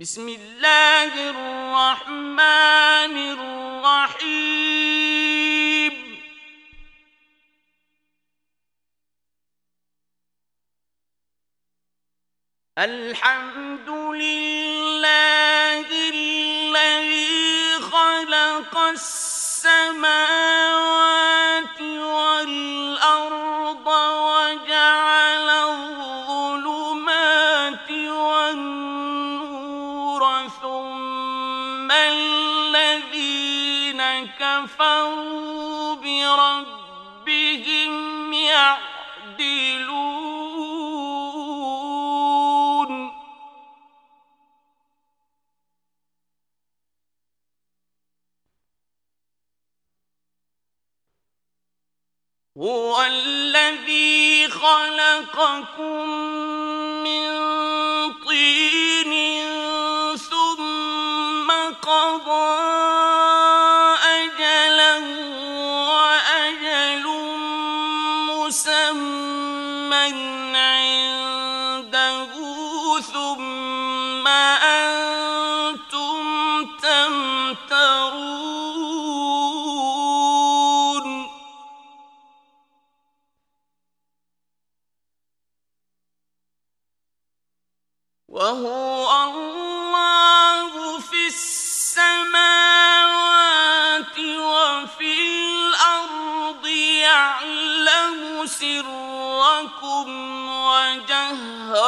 بسم الله الرحمن الرحيم. الحمد لله الذي خلق السماوات هو الذي خلقكم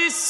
ولقد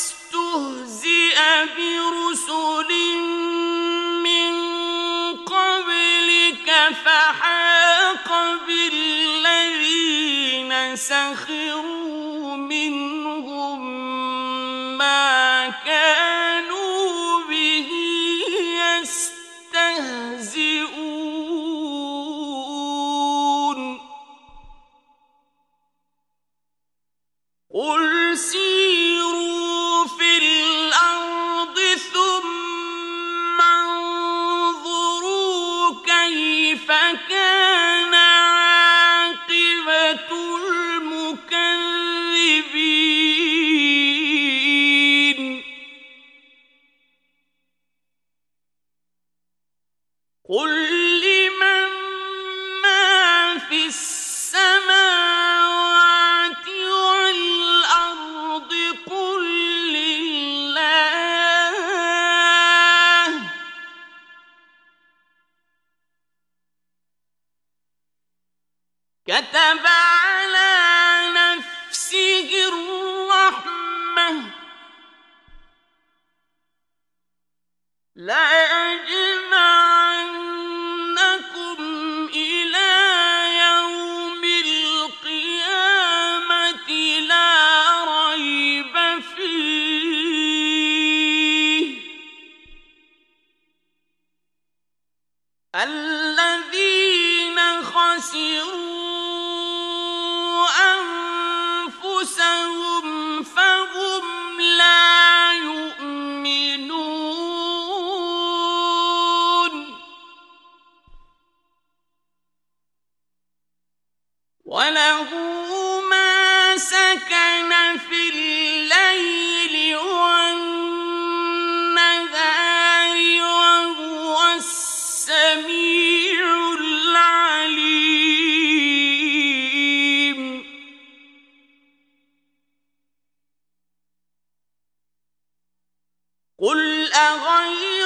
أغير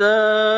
حتى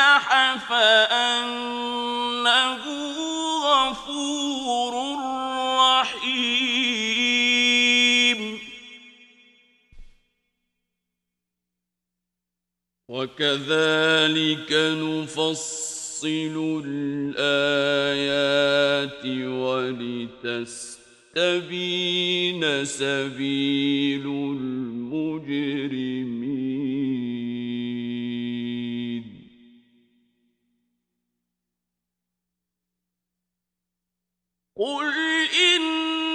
وأصلح فأن وكذلك نفصل الآيات ولتستبين سبيل المجرمين. قل به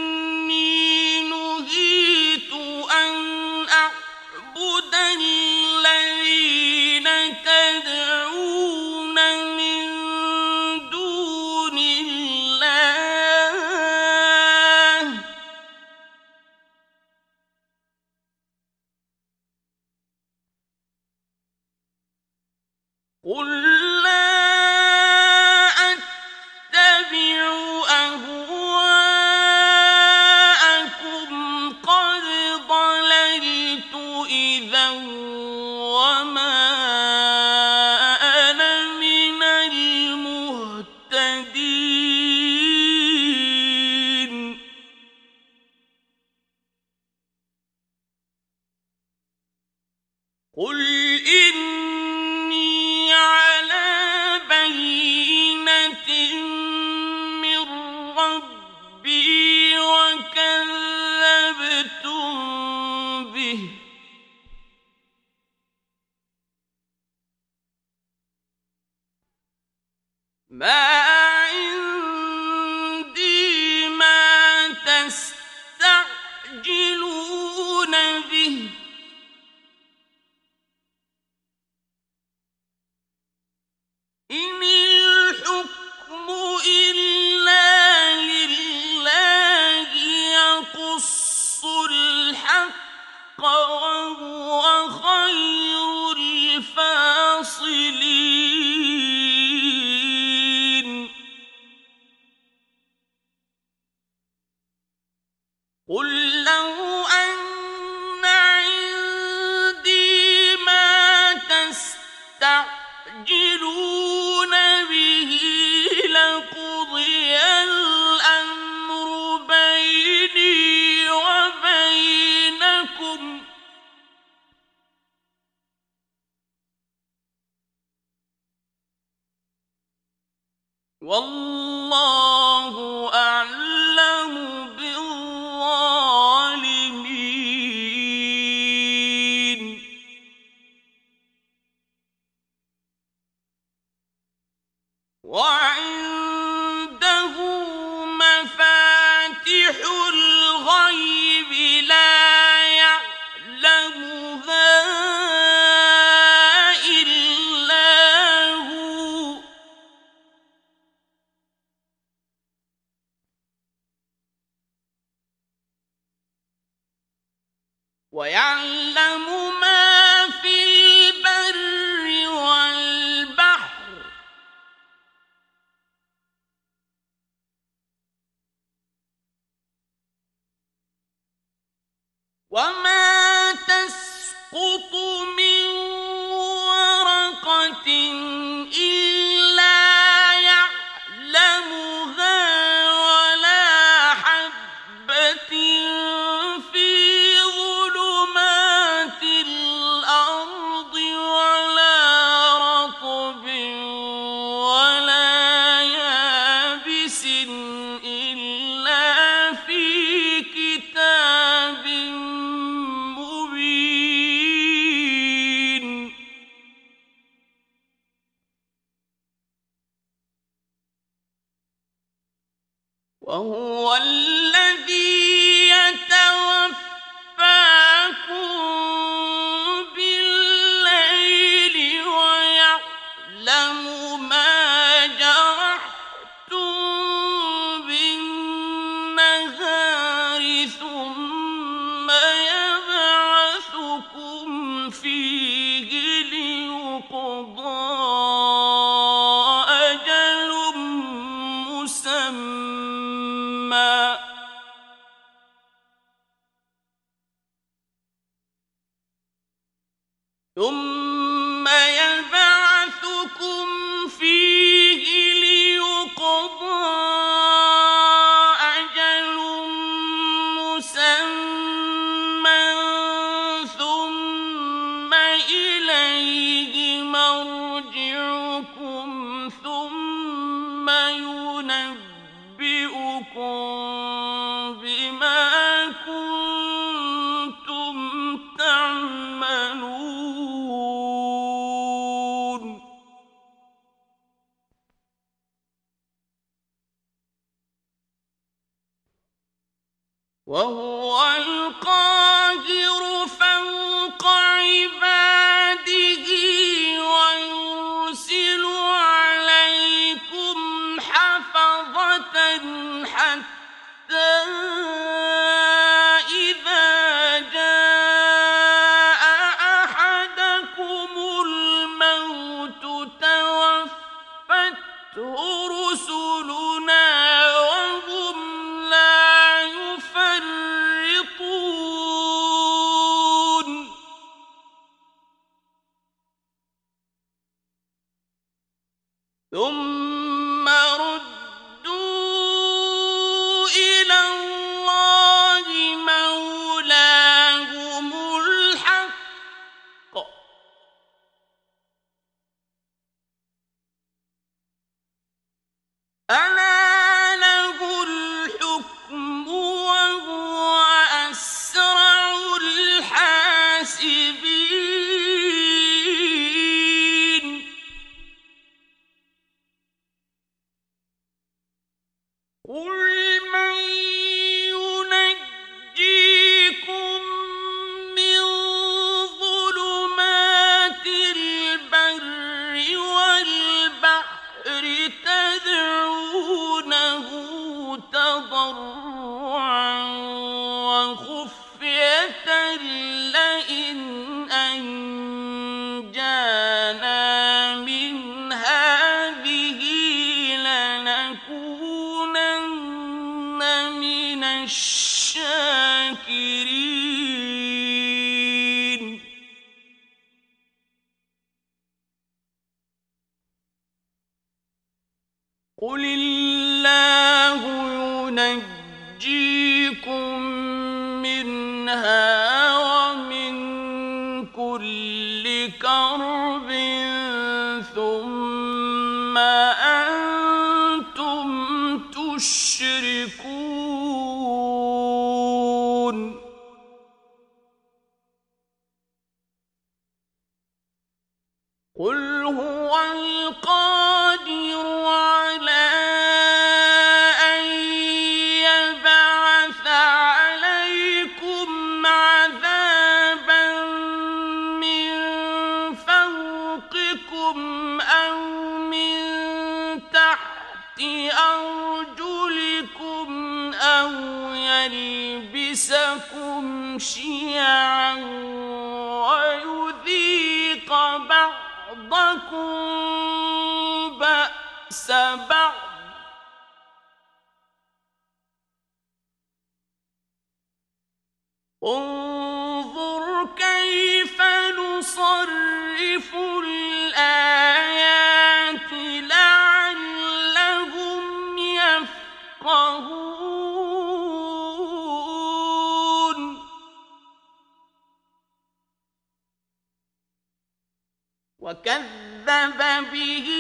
وكذب به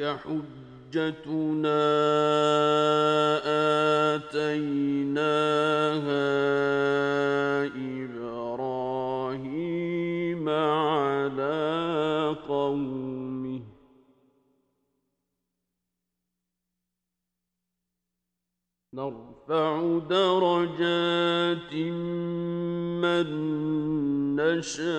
حجتنا آتيناها إبراهيم على قومه. نرفع درجات من نشاء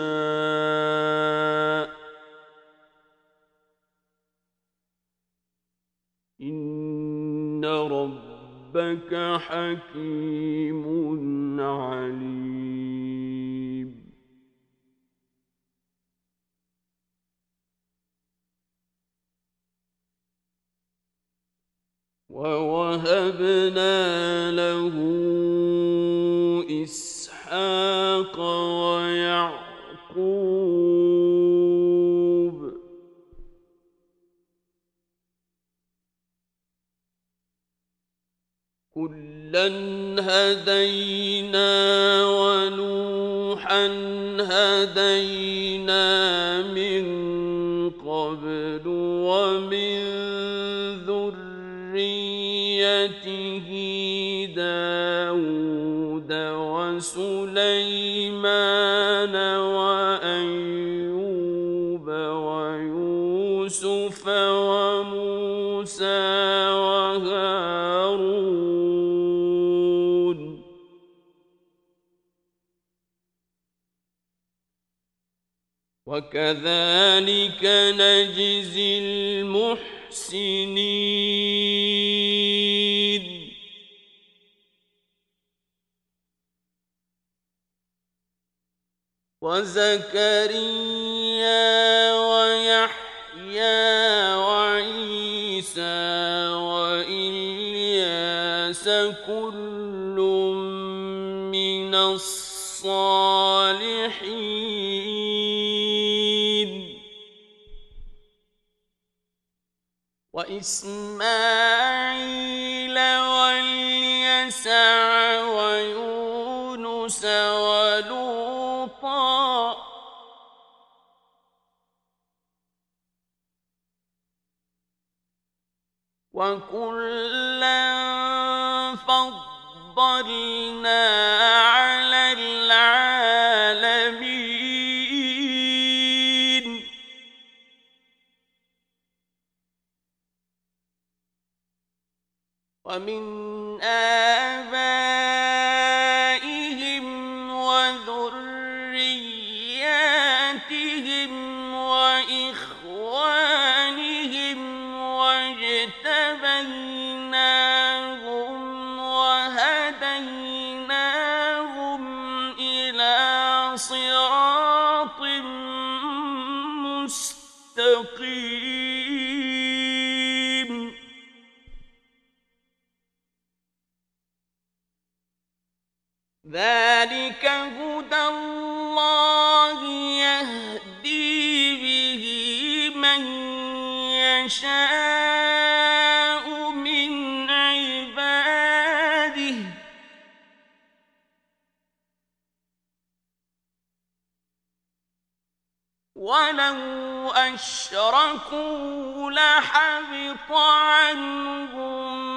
ولو أشركوا لحبط عنهم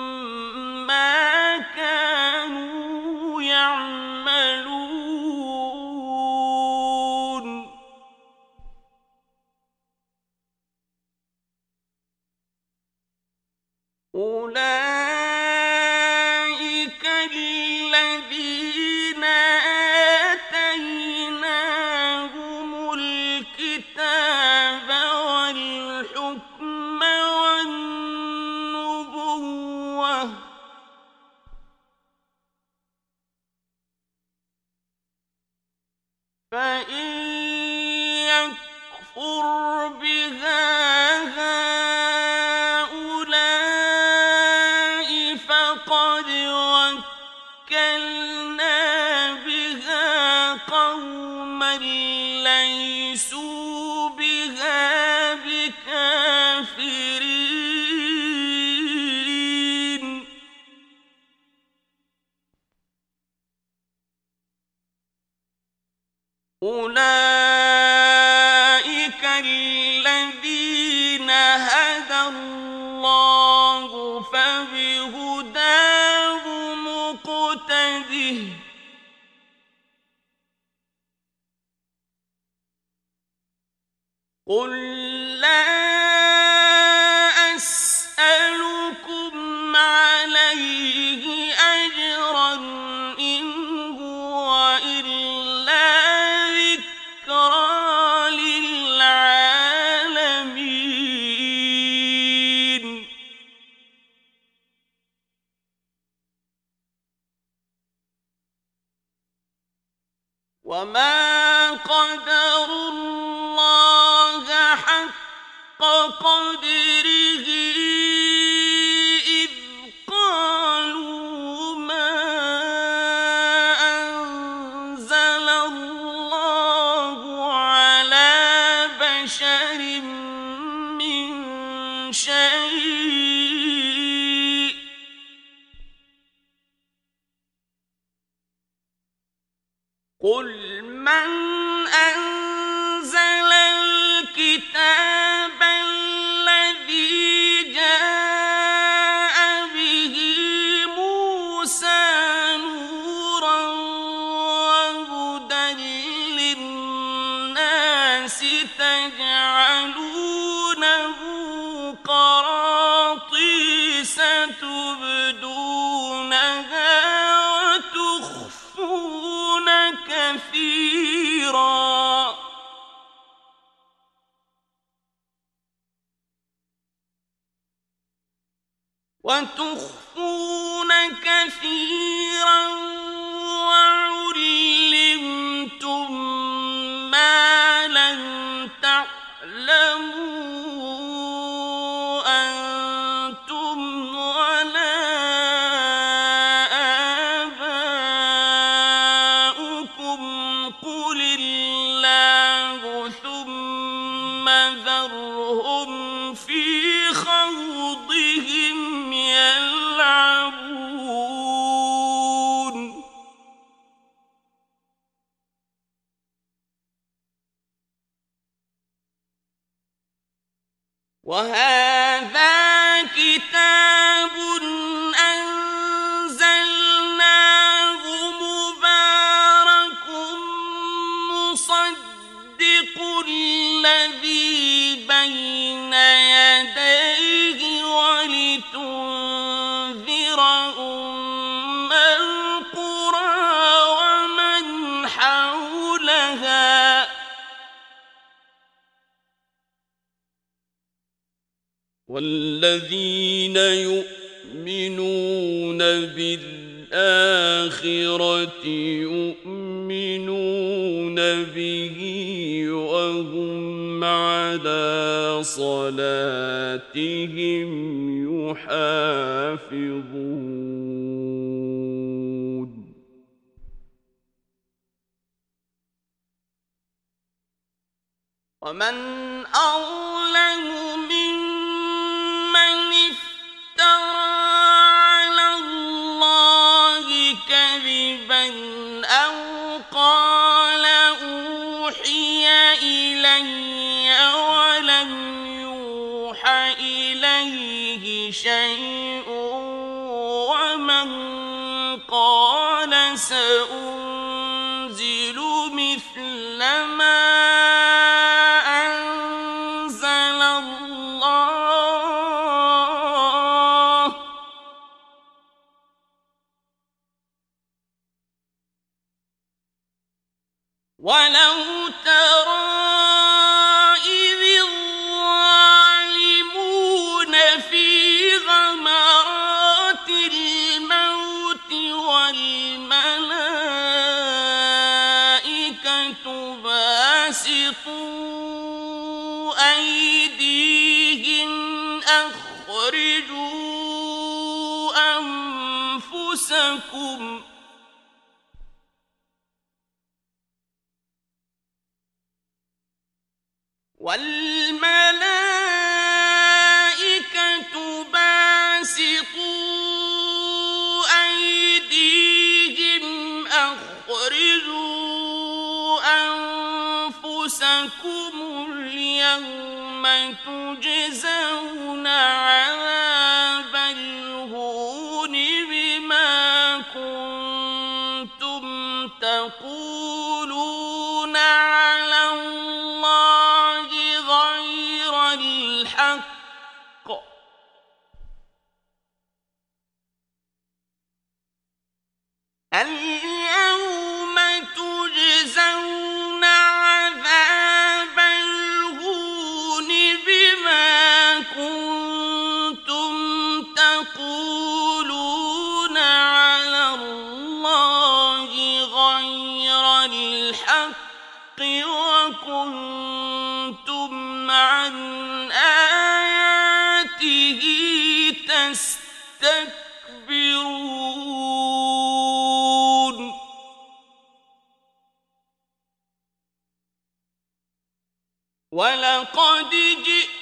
قل لا والذين يؤمنون بالآخرة يؤمنون به وهم على صلاتهم يحافظون. ومن أظلم شيء ومن قال سأولي لكم والملائكة باسطوا أيديهم أخرجوا أنفسكم اليوم تجزون ألا ولقد جئت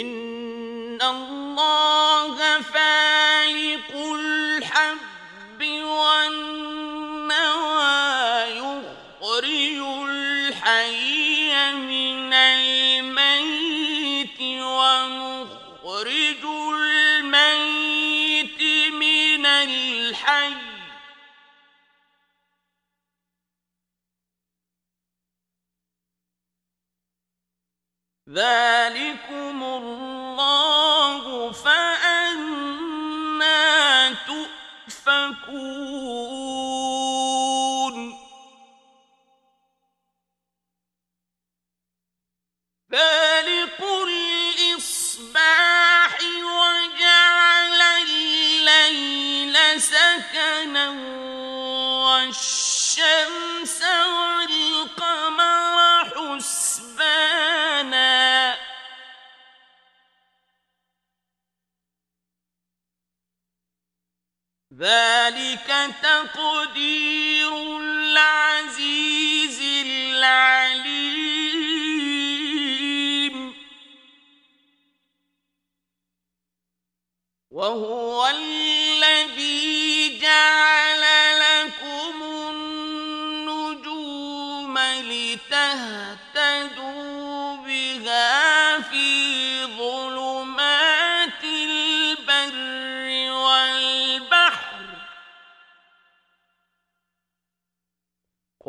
إن الله فالق الحب والنوى يخرج الحي من الميت ونخرج الميت من الحي ذلك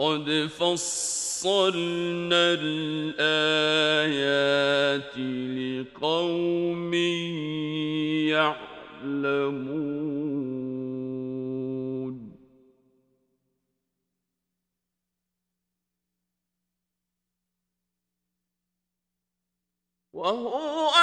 قد فصلنا الآيات لقوم يعلمون. وهو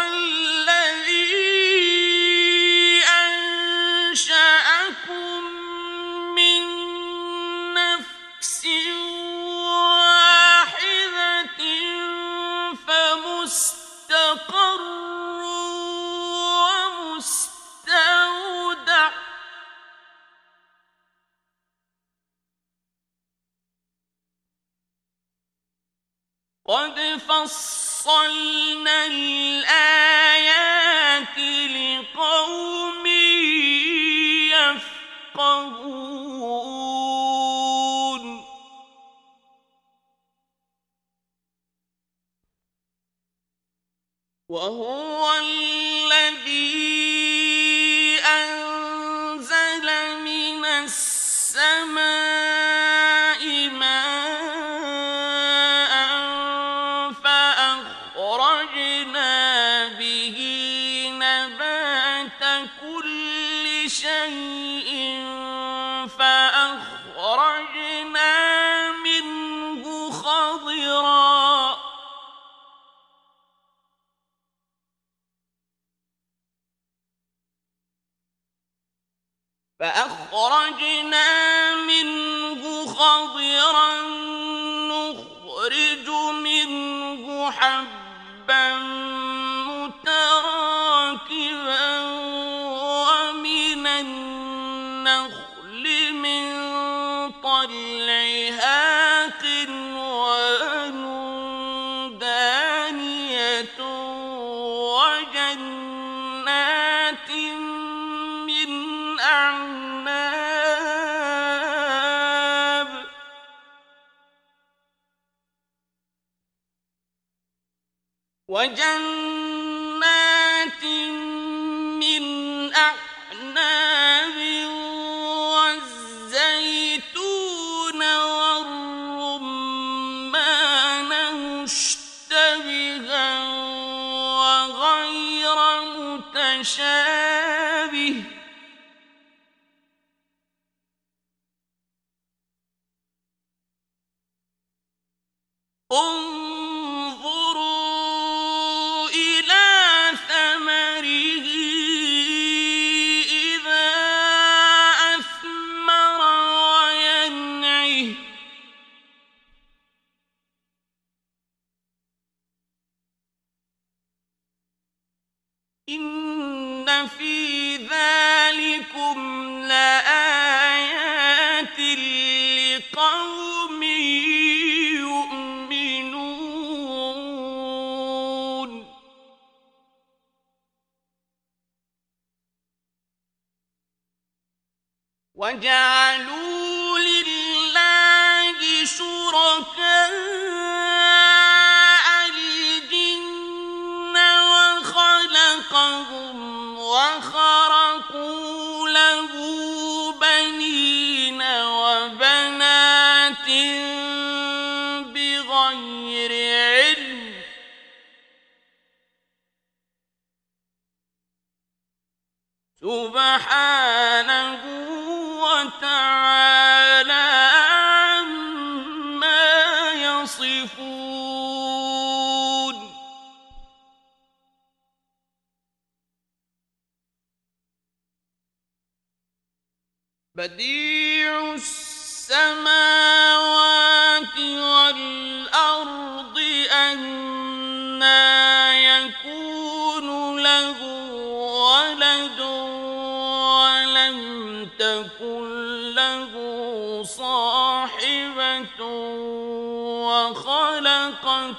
فصلنا الآيات لقوم يفقهون وهو متشابه. انظر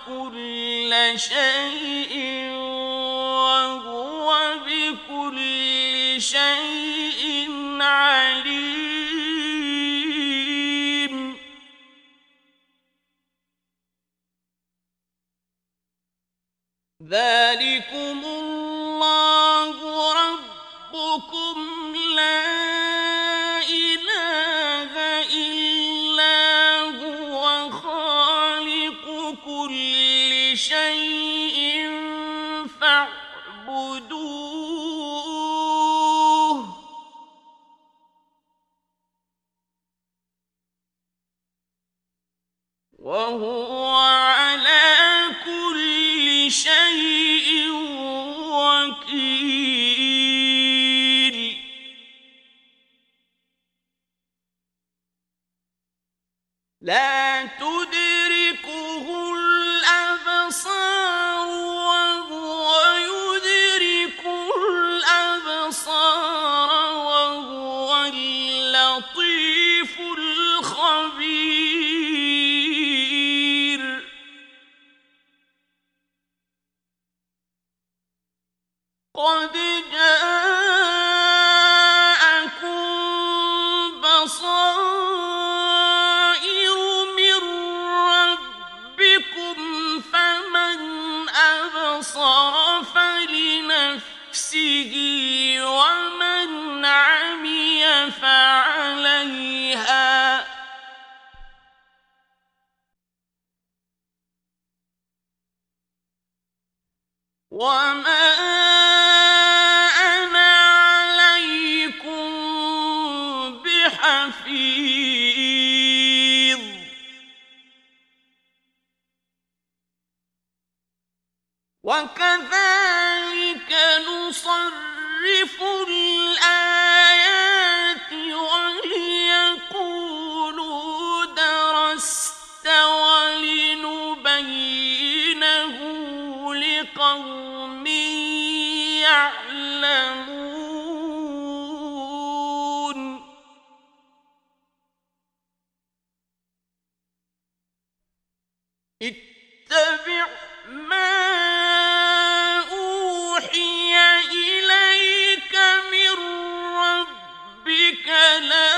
كل شيء وهو بكل شيء عليم. ذلكم الله اتبع ما أوحي إليك من ربك لا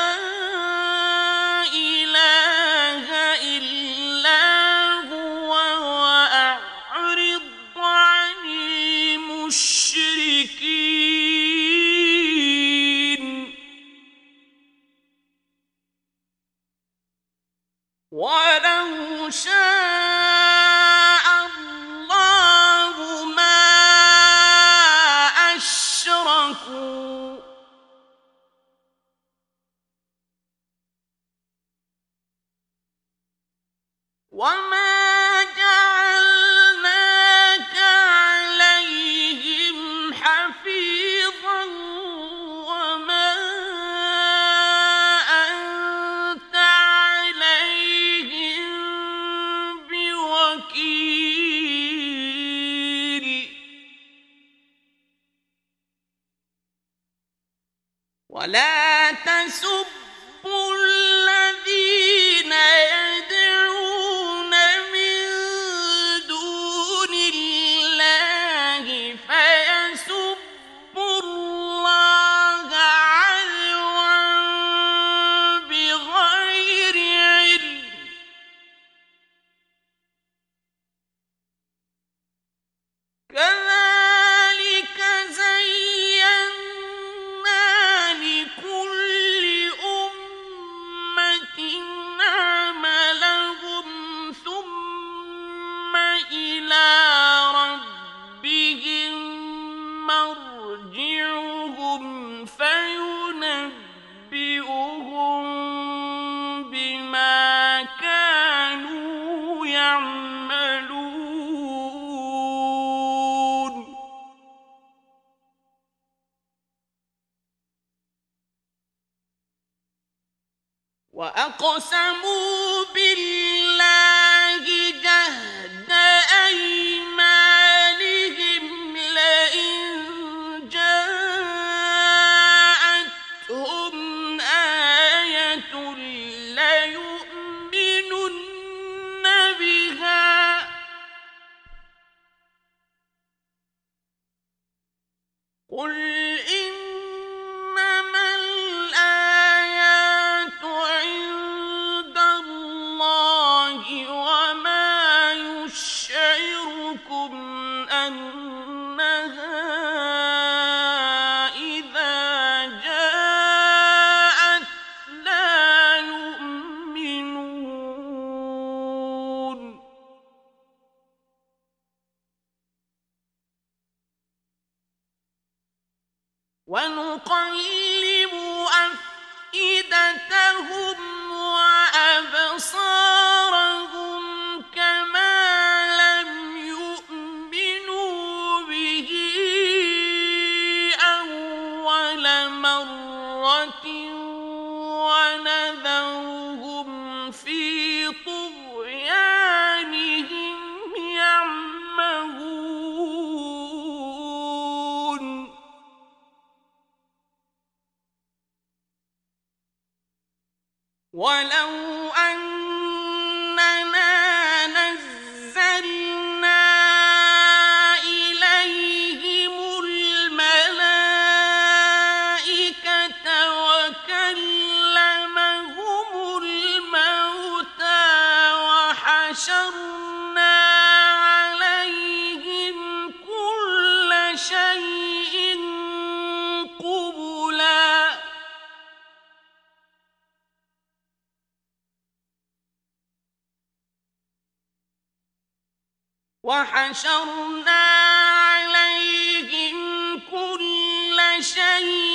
شيء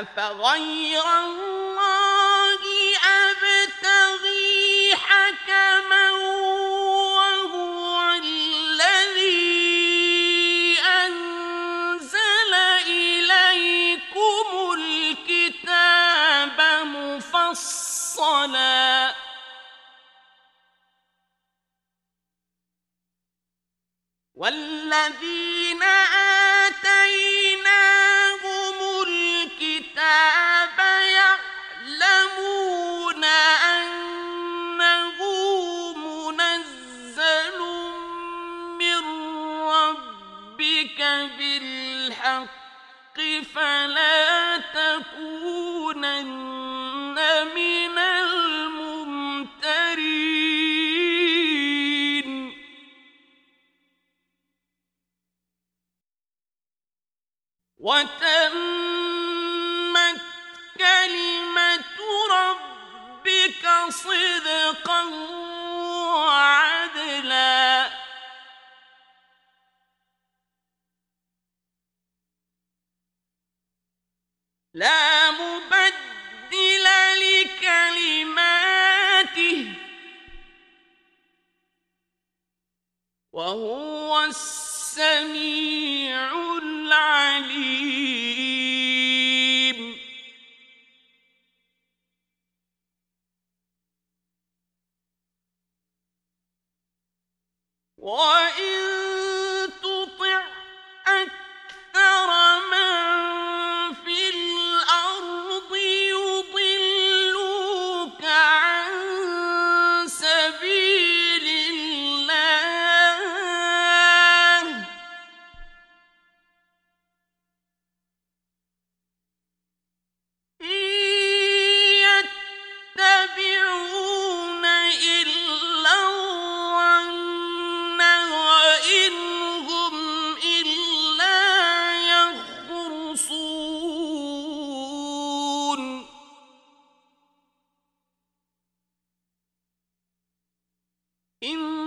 أفغير الله إن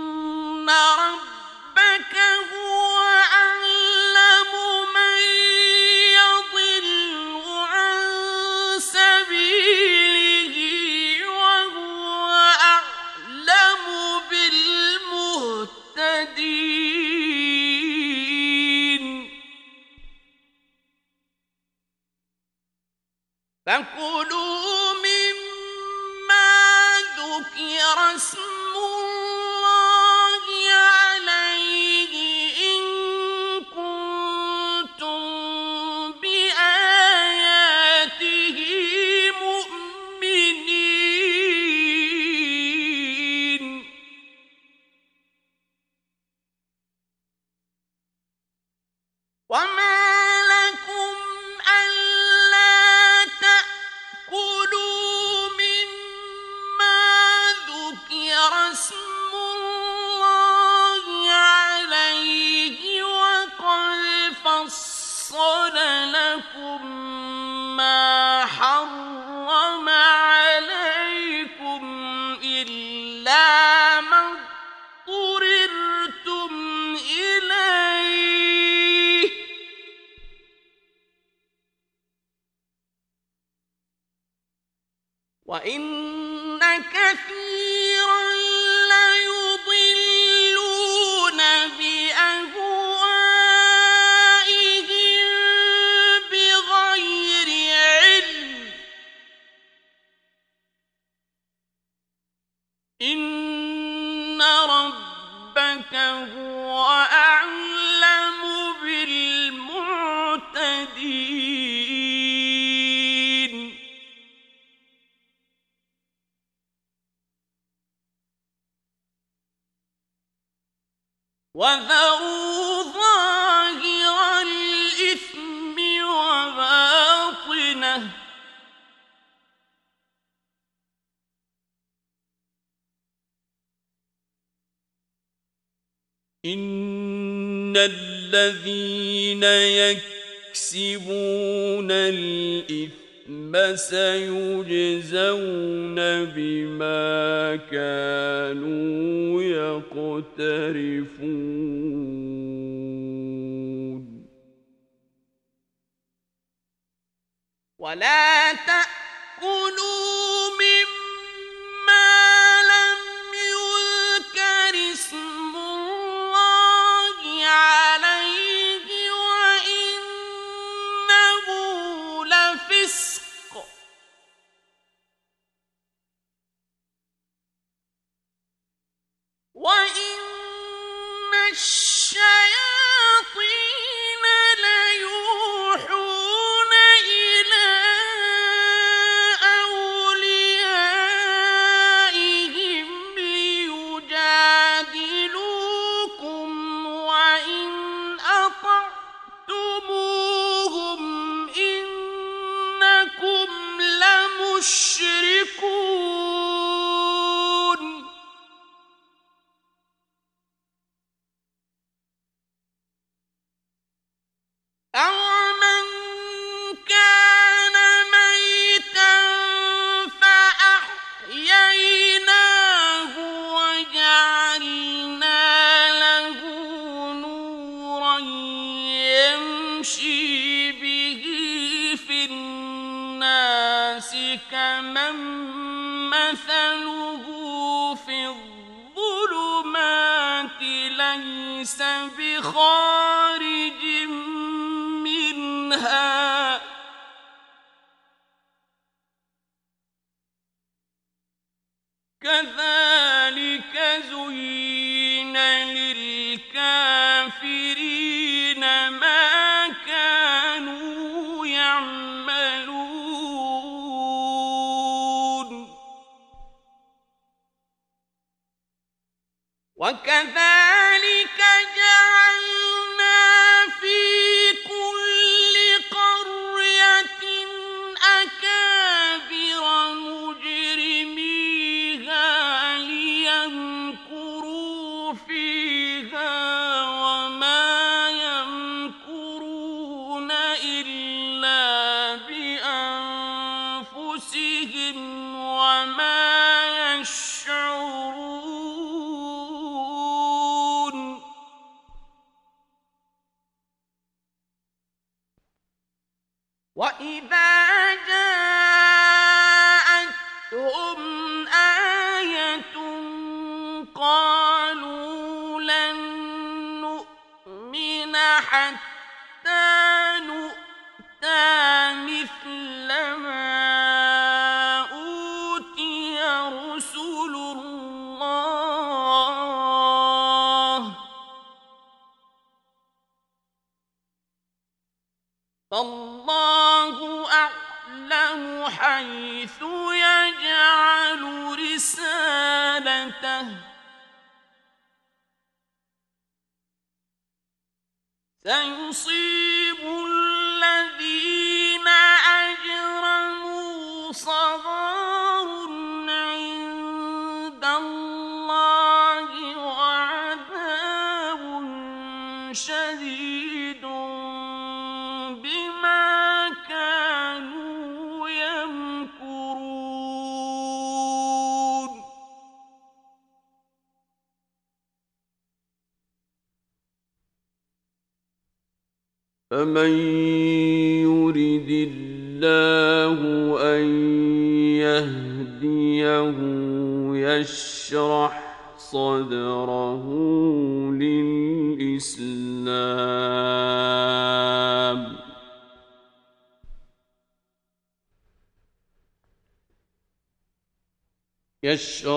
يشرح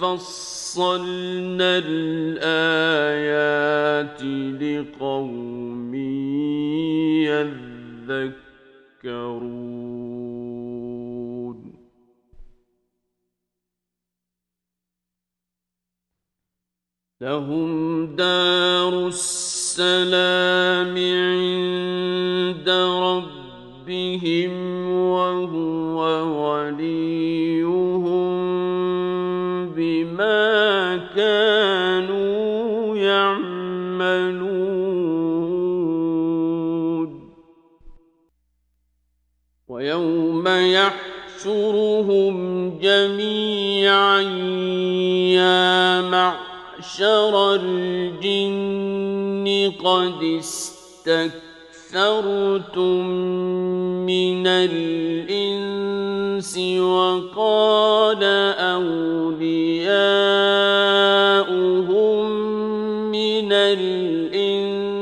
فصلنا الآيات استكثرتم من الإنس وقال أولياؤهم من الإنس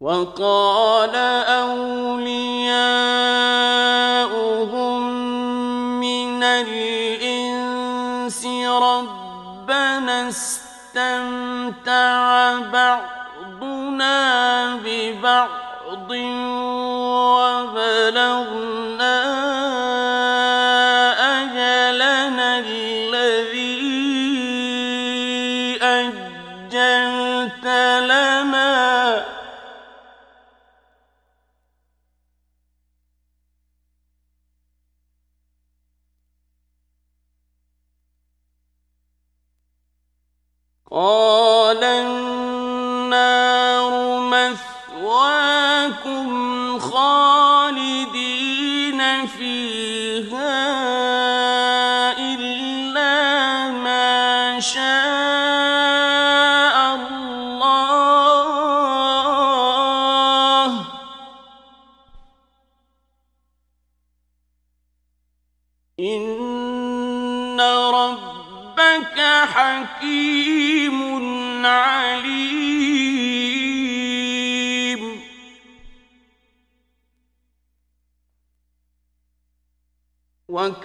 وقال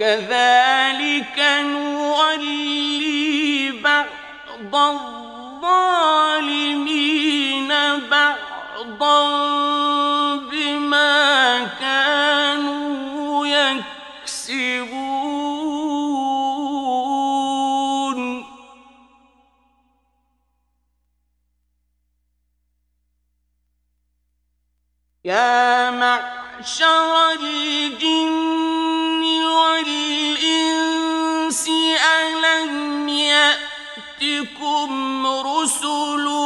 كذلك نولي بعض رسول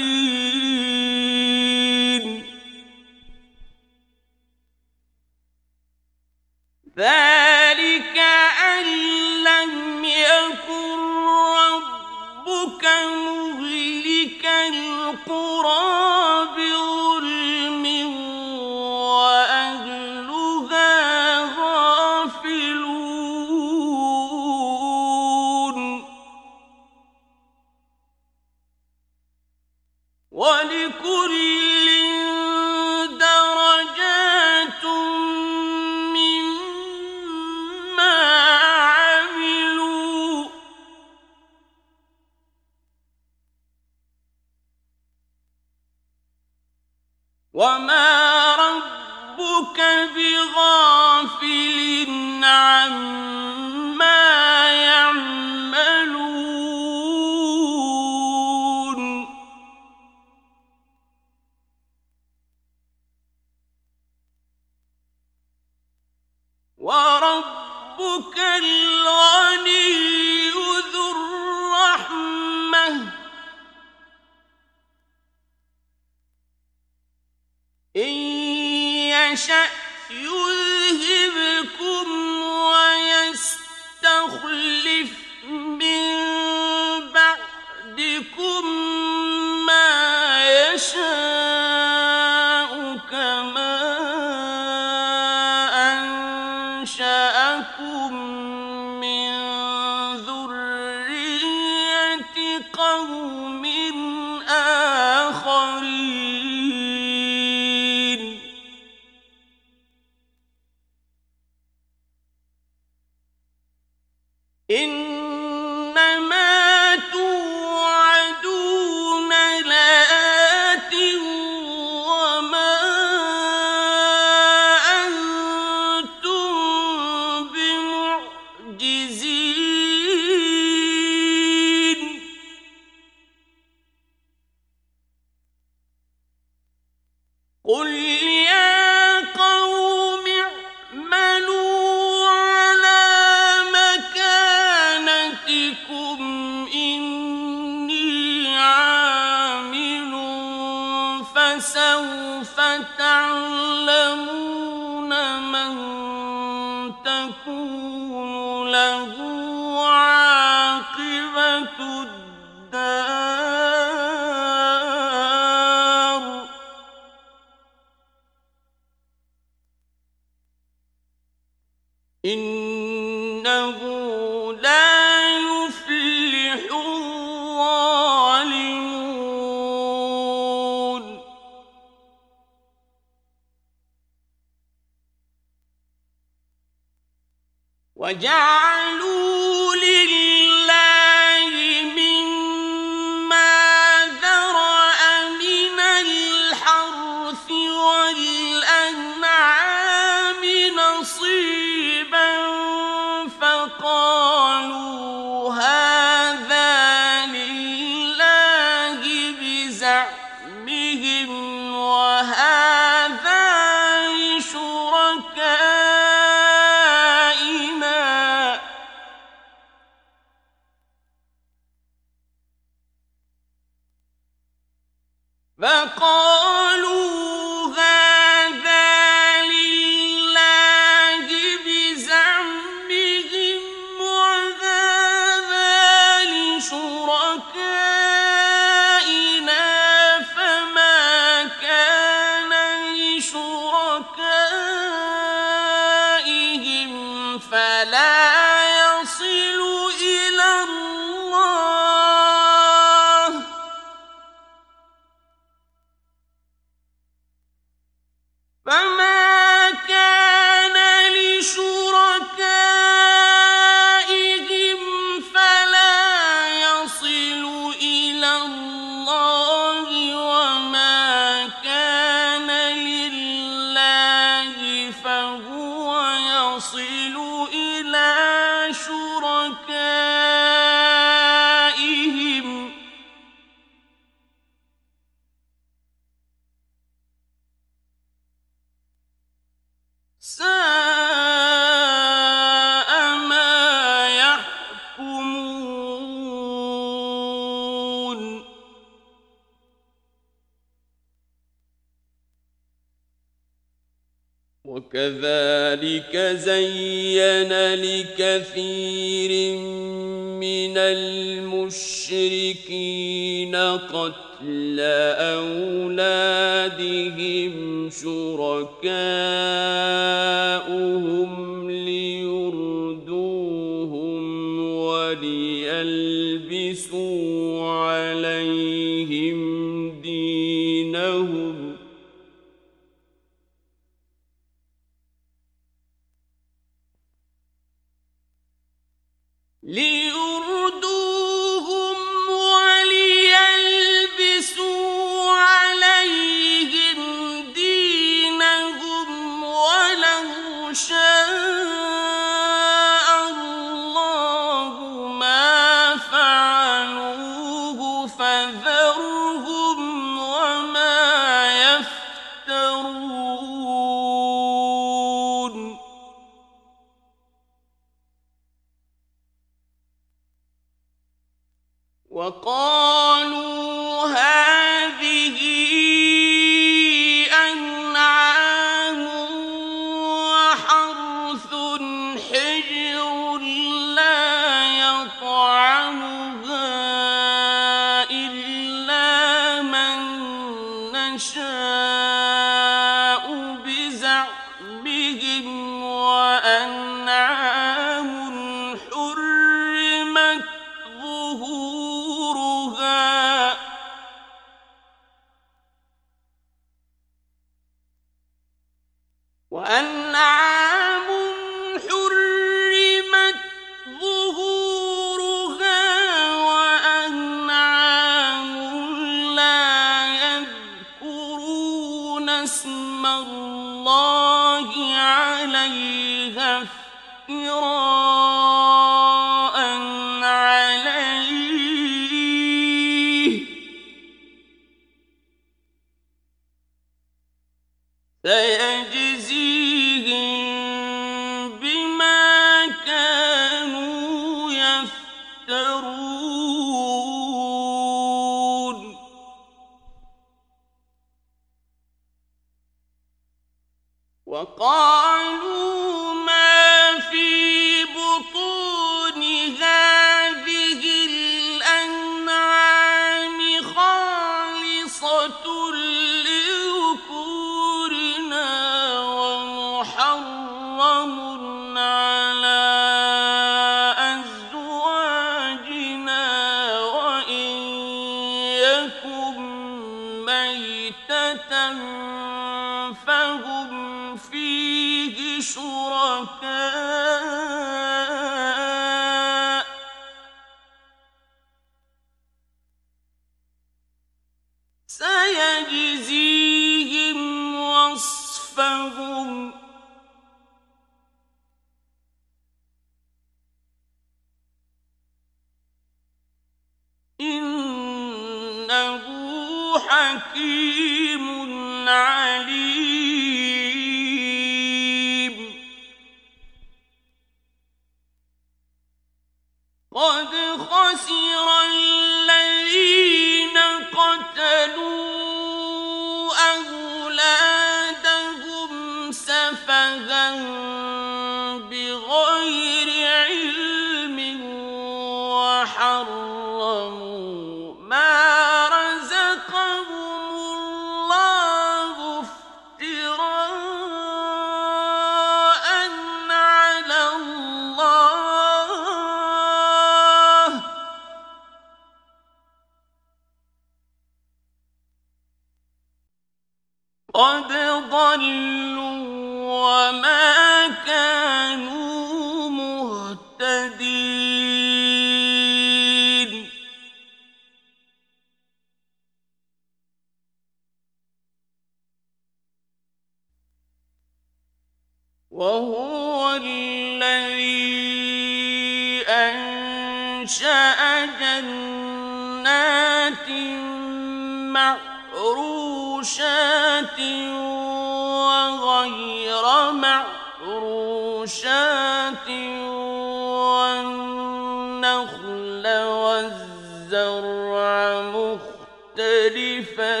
والزرع مختلفا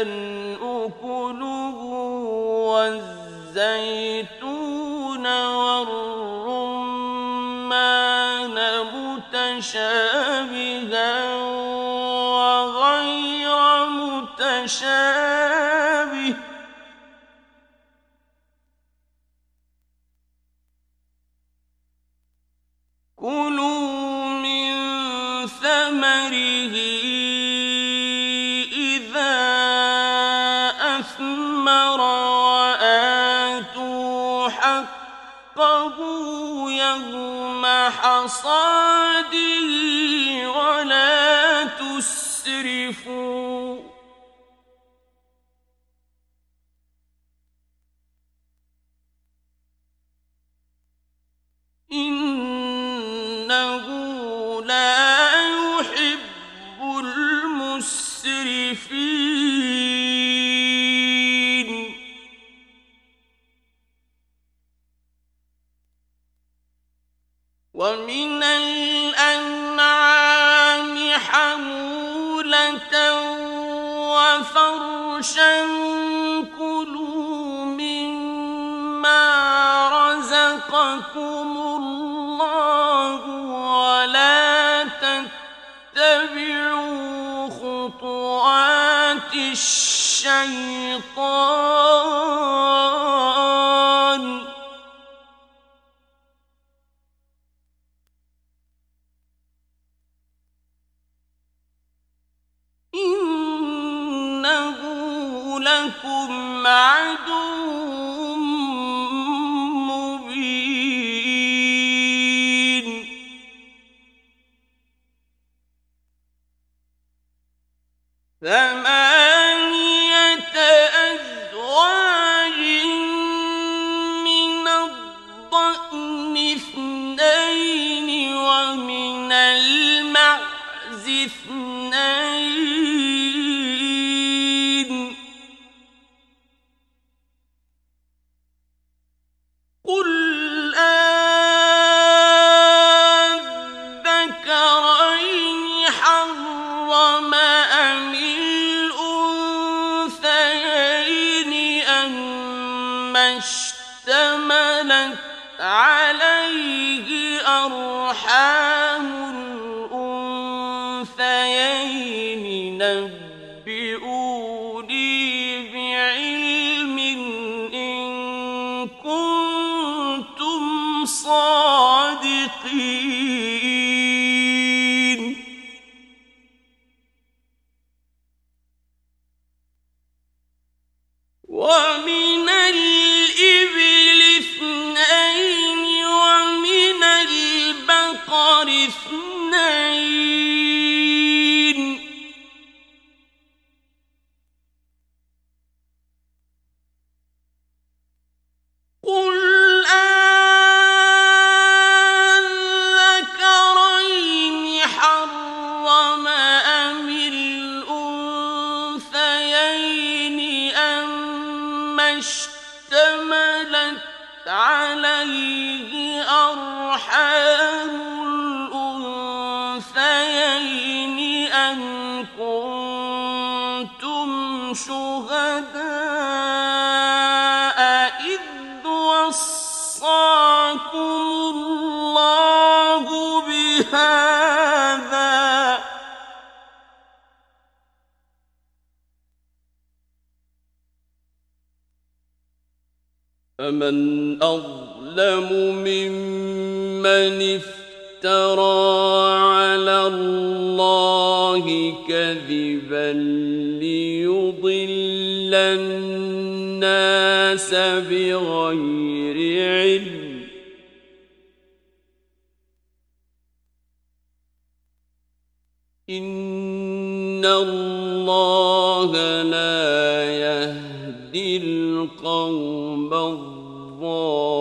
أكله والزيتون والرمان متشابها وغير متشابه. حصاده ولا تسرفوا الشيطان بغير علم. إن الله لا يهدي القوم الظالمين.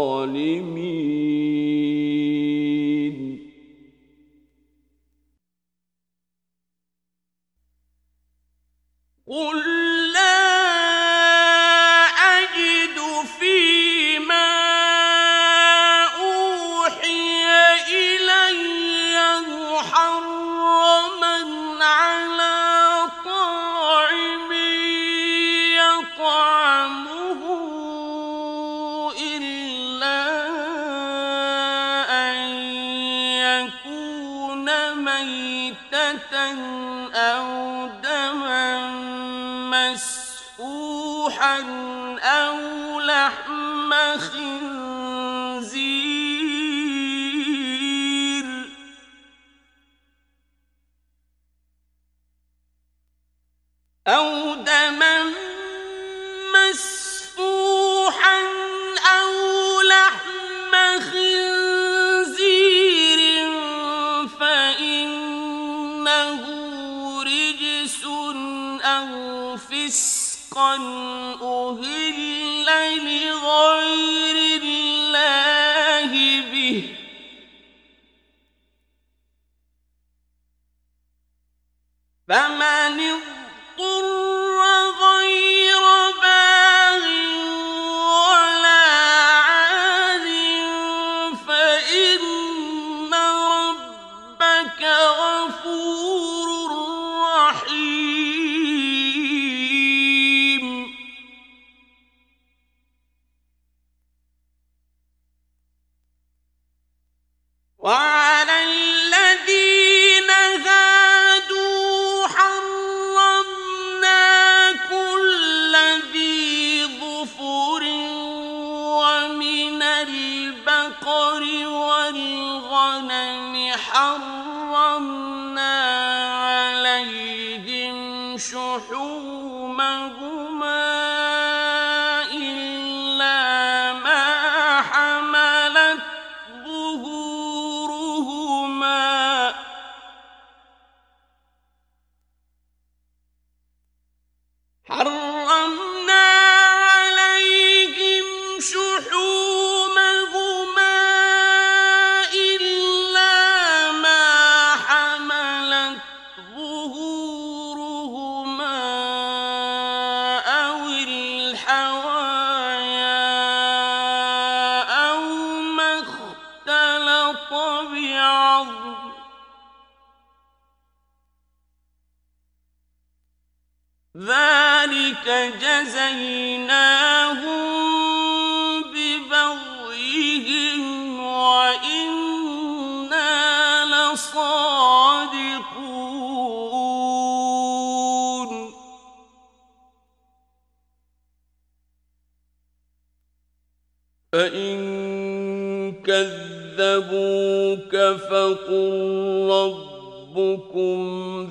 فقل ربكم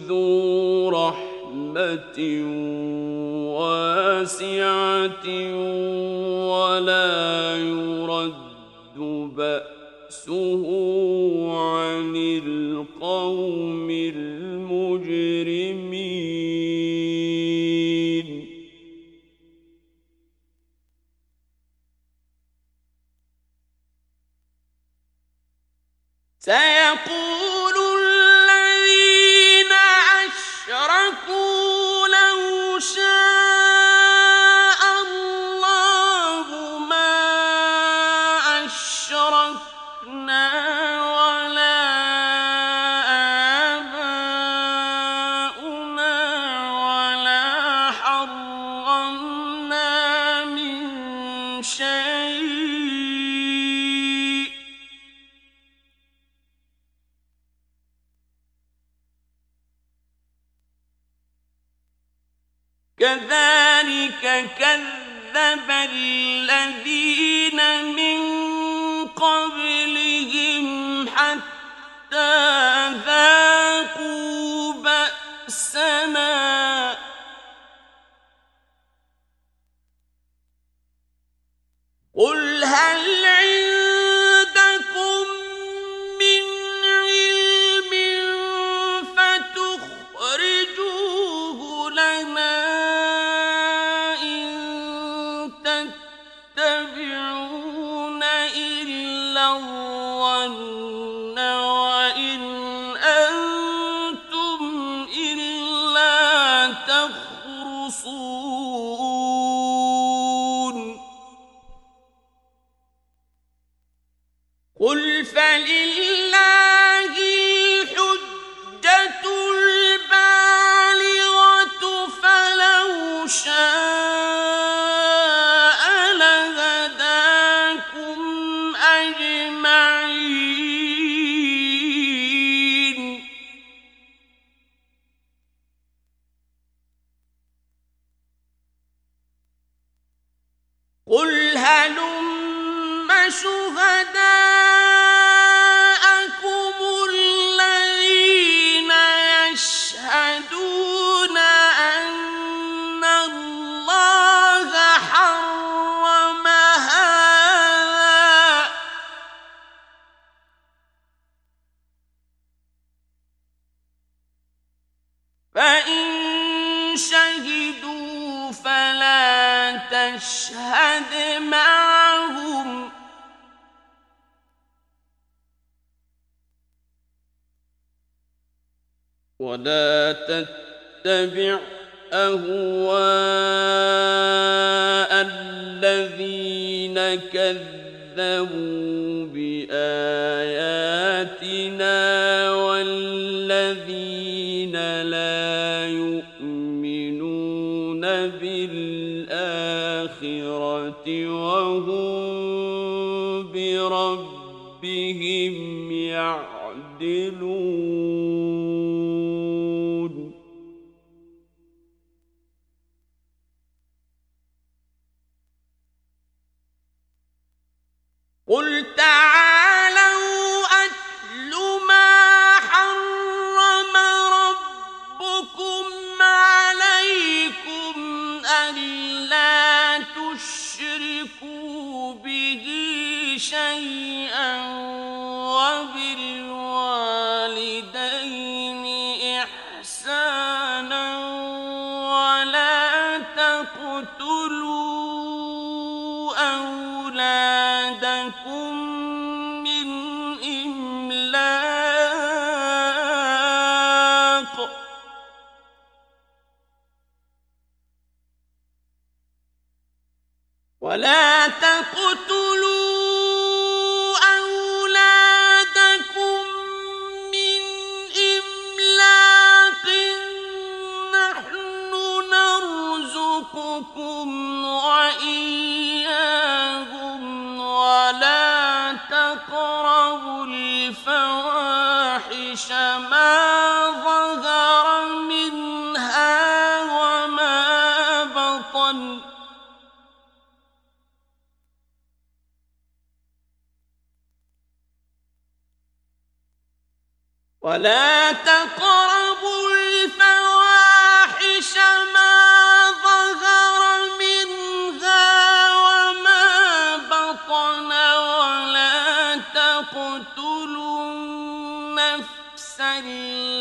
ذو رحمة واسعة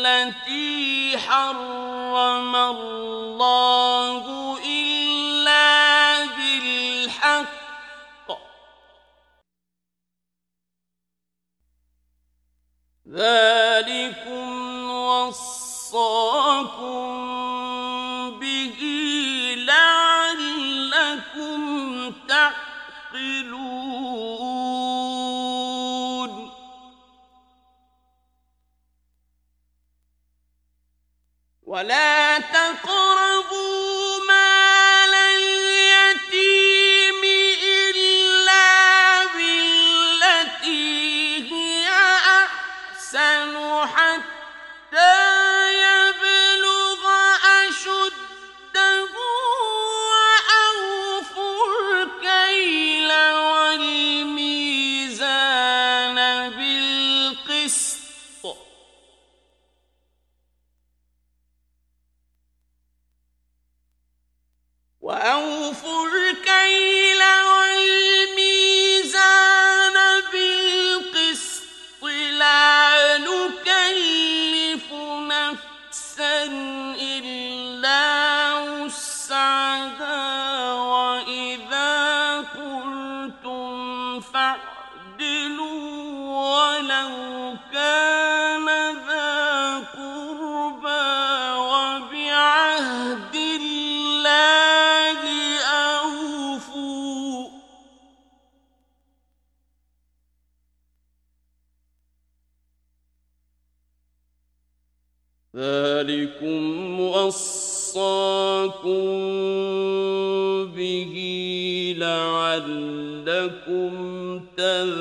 التي حرم الله إلا بالحق ذلك ولا تقرأ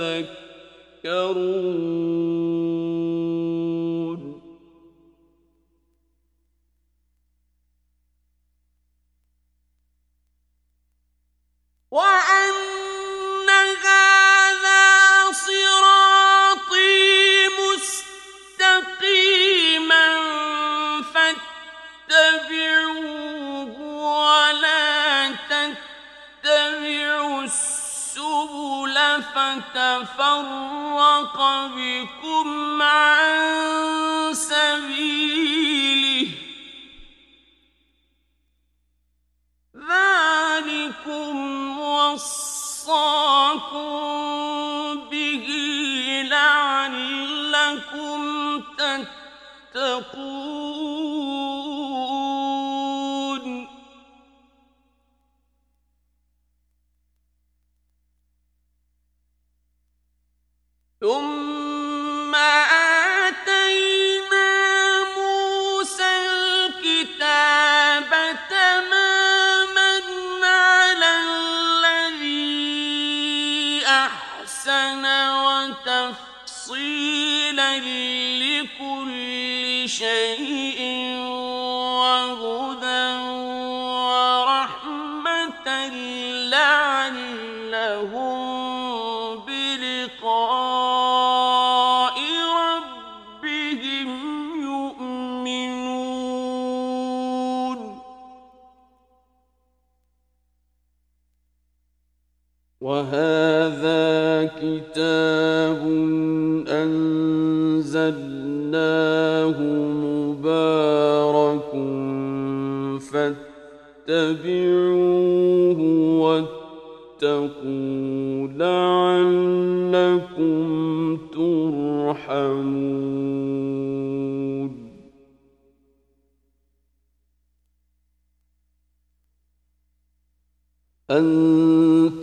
يذكرون بكم عن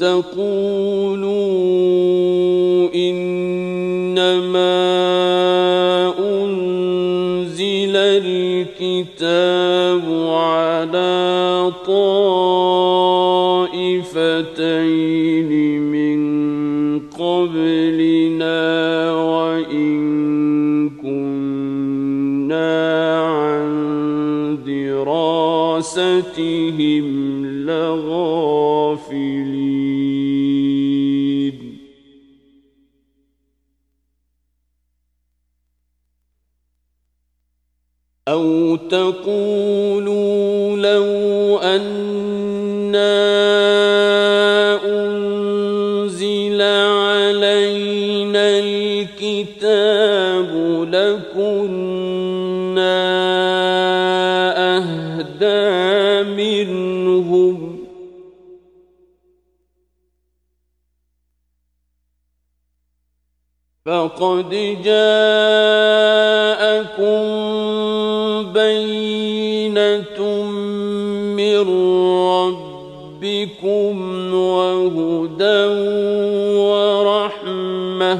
تقولوا إنما أنزل الكتاب على طائفتين من قبلنا وإن كنا عن دراستهم فقد جاءكم بينة من ربكم وهدى ورحمة.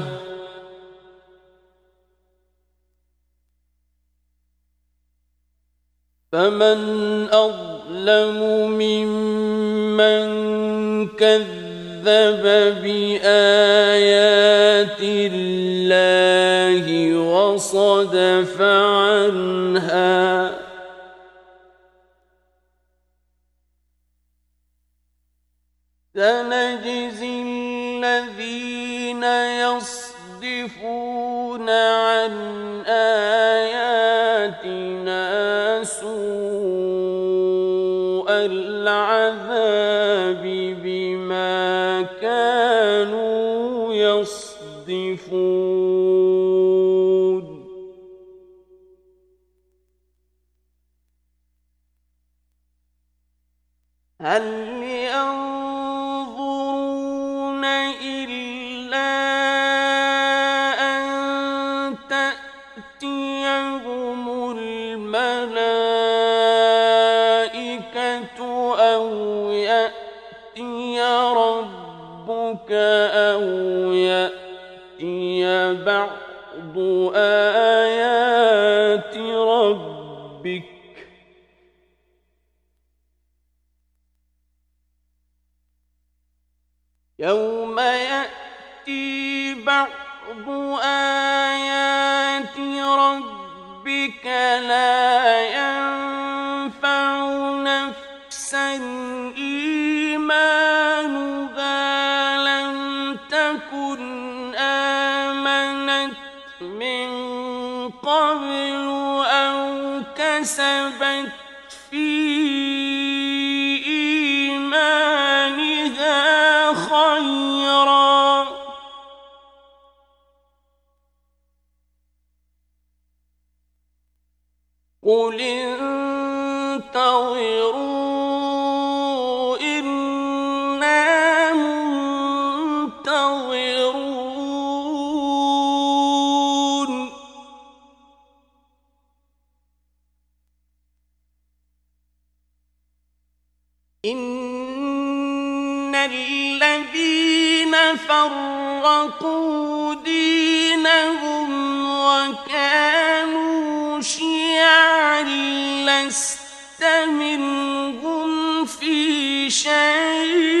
فمن أظلم ممن كذب بآيات الله وصدف عنها. هل ينظرون إلا أن الملائكة أو يأتي ربك أو يأتي بعض آيات كسبت في إيمانها خيرا. قل وكانوا شيعا لست منهم في شيء.